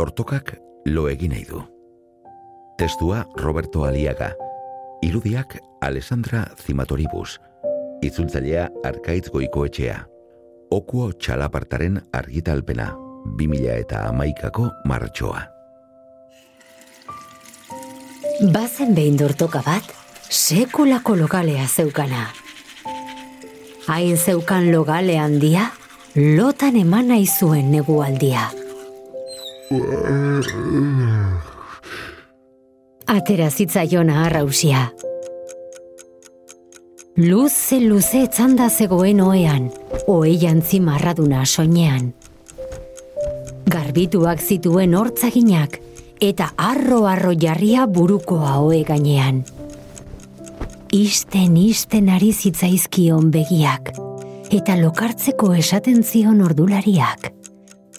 Dortokak lo egin nahi du. Testua Roberto Aliaga. Irudiak Alessandra Zimatoribus. Itzultzailea Arkaitz Goikoetxea. Okuo txalapartaren argitalpena. 2000 eta amaikako martxoa. Bazen behin dortoka bat, sekulako logalea zeukana. Hain zeukan logale handia, lotan eman nahi zuen negualdia. Atera zitzaiona arrausia. Luze luze etzanda zegoen oean, oei jantzi marraduna soinean. Garbituak zituen hortzaginak, eta arro-arro jarria buruko haue gainean. Isten isten ari zitzaizkion begiak, eta lokartzeko esaten zion ordulariak.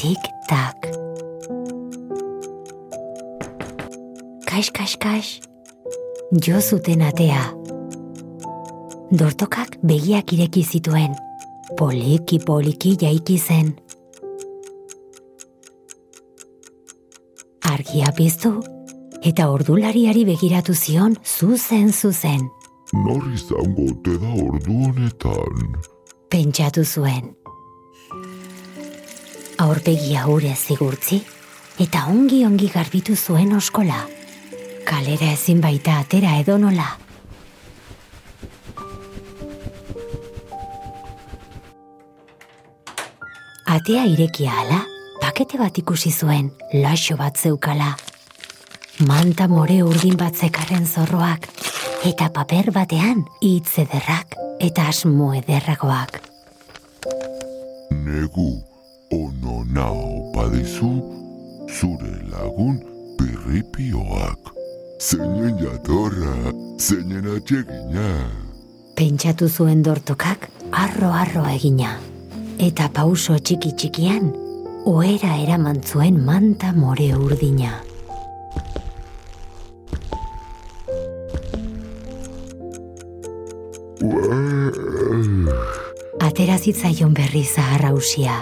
Tik-tak. Kaix, kaix, kaix. Jo zuten atea. Dortokak begiak ireki zituen. Poliki poliki jaiki zen. argia piztu eta ordulariari begiratu zion zuzen zuzen. Nor izango te da ordu honetan? Pentsatu zuen. Aurpegia ure zigurtzi eta ongi ongi garbitu zuen oskola. Kalera ezin baita atera edonola. Atea irekia ala, pakete bat ikusi zuen, laxo bat zeukala. Manta more urdin bat zekarren zorroak, eta paper batean hitz ederrak eta asmo ederragoak. Negu, ono nao padizu, zure lagun pirripioak. Zeinen jatorra, zeinen atxegina. Pentsatu zuen dortokak, arro-arro egina. Eta pauso txiki txikian, oera eraman zuen manta more urdina. Atera zitzaion berri zahar hausia.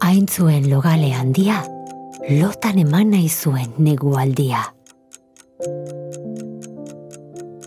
Hain zuen logale handia, lotan eman nahi zuen negualdia.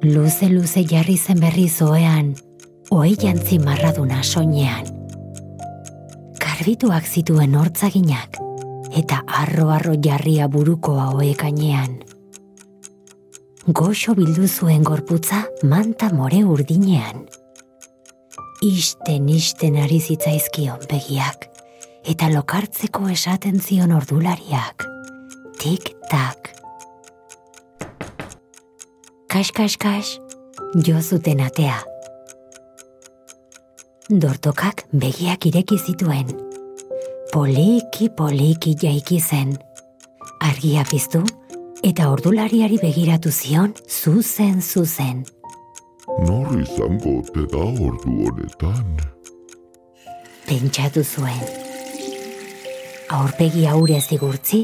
Luze-luze jarri zen berri zoean, oei jantzi marraduna soinean garbituak zituen hortzaginak eta arro-arro jarria buruko haue gainean. Goxo bildu zuen gorputza manta more urdinean. Isten isten ari zitzaizkion begiak eta lokartzeko esaten zion ordulariak. Tik-tak. Kax, jo zuten atea. Dortokak begiak ireki zituen poliki poliki jaiki zen. Argia piztu eta ordulariari begiratu zion zuzen zuzen. Nor izango te da ordu honetan? Pentsatu zuen. Aurpegi haure zigurtzi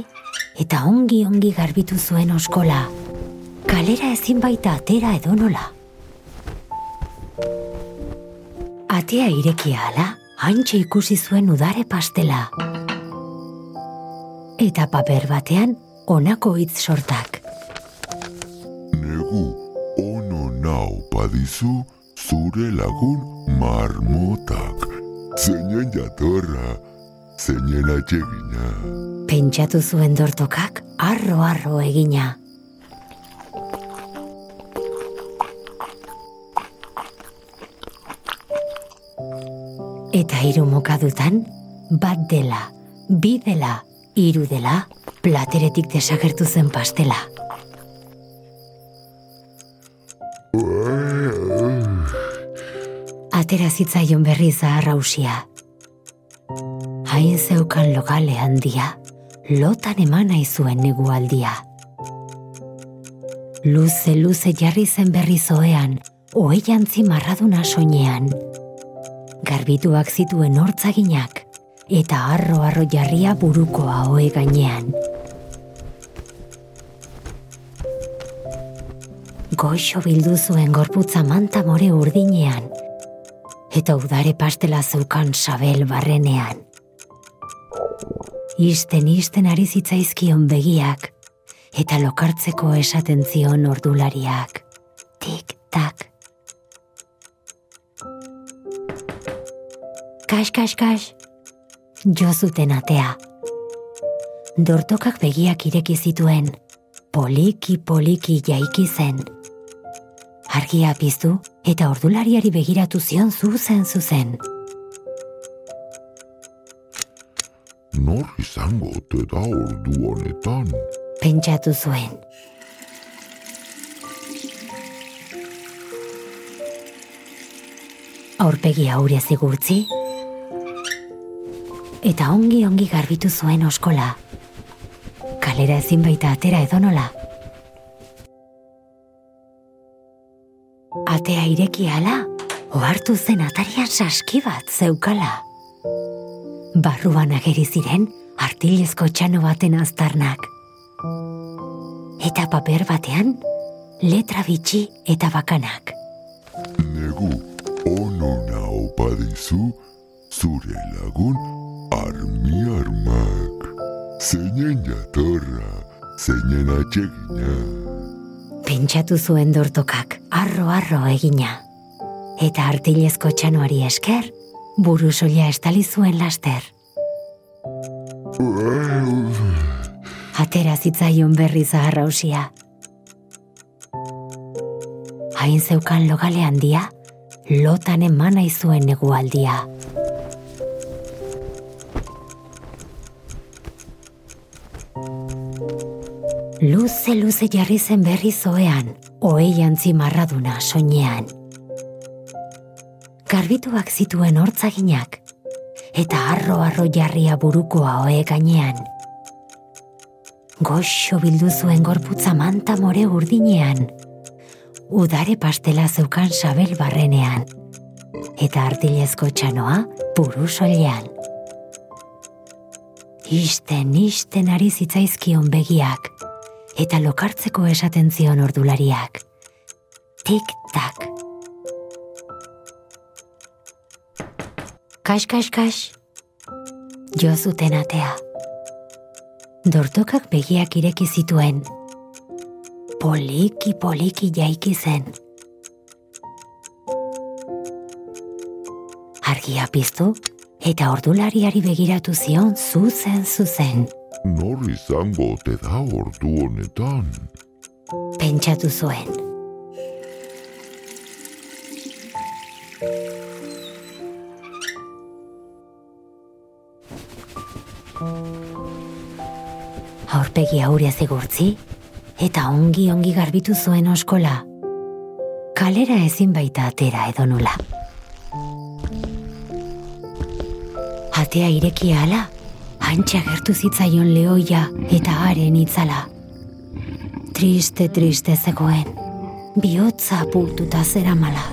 eta ongi ongi garbitu zuen oskola. Kalera ezin baita atera edonola. Atea irekia ala, hantxe ikusi zuen udare pastela. Eta paper batean honako hitz sortak. Negu, nau padizu zure lagun marmotak. Zeinen jatorra, zeinen atxegina. Pentsatu zuen dortokak arro-arro egina. Eta hiru mokadutan, bat dela, bi dela, hiru dela, plateretik desagertu zen pastela. Atera zitzaion berri zaharra usia. Hain zeukan logale handia, lotan eman zuen negualdia. Luze luze jarri zen berri zoean, oei jantzi marraduna soinean. Garbituak zituen hortzaginak, eta arro-arro jarria buruko haue gainean. Goxo bildu zuen gorputza manta more urdinean, eta udare pastela zeukan sabel barrenean. Isten isten ari zitzaizkion begiak, eta lokartzeko esaten zion ordulariak. Tik, tak. Kas, kas, kas. Jo zuten atea. Dortokak begiak ireki zituen, poliki poliki jaiki zen. Argia piztu eta ordulariari begiratu zion zuzen zuzen. Nor izango ote da ordu honetan? Pentsatu zuen. Aurpegi aure zigurtzi, eta ongi ongi garbitu zuen oskola. Kalera ezin baita atera edonola. Atea ireki ala, ohartu zen atarian saski bat zeukala. Barruan ageri ziren artilezko txano baten aztarnak. Eta paper batean, letra bitxi eta bakanak. Negu onona opa dizu, zure lagun armi armak. Zeinen jatorra, zeinen atsegina. Pentsatu zuen dortokak, arro-arro egina. Eta artilezko txanoari esker, buru soila estali zuen laster. Atera zitzaion berri zaharrausia. Hain zeukan logale handia, lotan emana izuen negualdia. Luze luze jarri zen berri zoean, oei jantzi marraduna soinean. Garbituak zituen hortzaginak, eta arro-arro jarria burukoa oe gainean. Goxo bildu zuen gorputza manta more urdinean, udare pastela zeukan sabel barrenean, eta artilezko txanoa buru soilean. Isten, isten ari zitzaizkion begiak, eta lokartzeko esaten zion ordulariak. Tik-tak. Kas, kas, kas. Jo zuten atea. Dortokak begiak ireki zituen. Poliki, poliki jaiki zen. Argia piztu eta ordulariari begiratu zion zuzen zuzen. Nor izango ote da ordu honetan? Pentsatu zuen. Aurpegi aurria zigurtzi, eta ongi ongi garbitu zuen oskola. Kalera ezin baita atera edo nula. Atea ireki ala, antxa gertu zitzaion lehoia eta haren itzala. Triste, triste zegoen, bihotza apurtuta zera mala.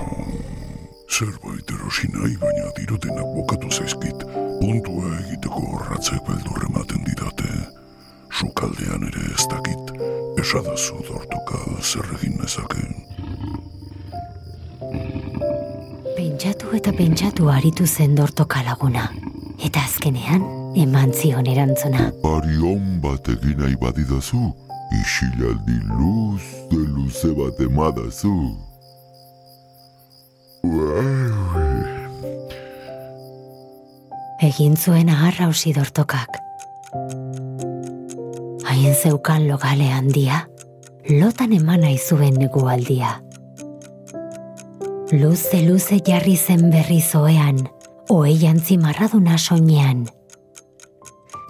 Zerbait erosi nahi baina dirutenak bokatu zaizkit. Puntua egiteko horratzek beldur ematen didate. Sukaldean ere ez dakit. Esadazu dortoka zer egin nezakeen. Pentsatu eta pentsatu aritu zen dortoka laguna. Eta azkenean, eman zion erantzuna. Arion bat egin nahi badidazu, isilaldi luze luze bat emadazu. Egin zuen aharra usi dortokak. Haien zeukan logale handia, lotan emana izuen negualdia. Luze luze jarri zen berri zoean, oei jantzi marraduna soinean.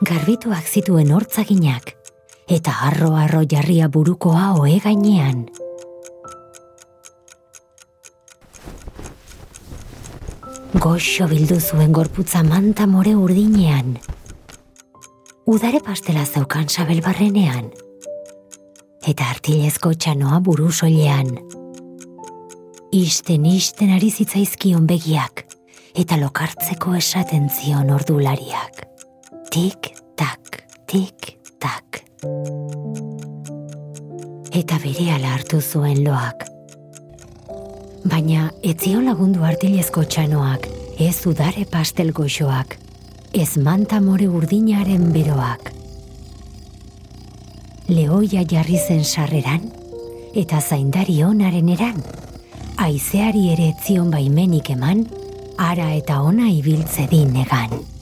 Garbituak zituen hortzaginak, eta arro-arro jarria burukoa oe gainean. Goxo bildu zuen gorputza manta more urdinean. Udare pastela zeukan sabel barrenean. Eta artilezko txanoa buru soilean. Isten isten ari zitzaizkion begiak, eta lokartzeko esaten zion ordulariak. Tik, tak, tik, tak. Eta bere hartu zuen loak, Baina etzio lagundu artilezko txanoak, ez udare pastel goxoak, ez manta more urdinaren beroak. Leoia jarri zen sarreran, eta zaindari onaren eran, aizeari ere etzion baimenik eman, ara eta ona ibiltze din negan.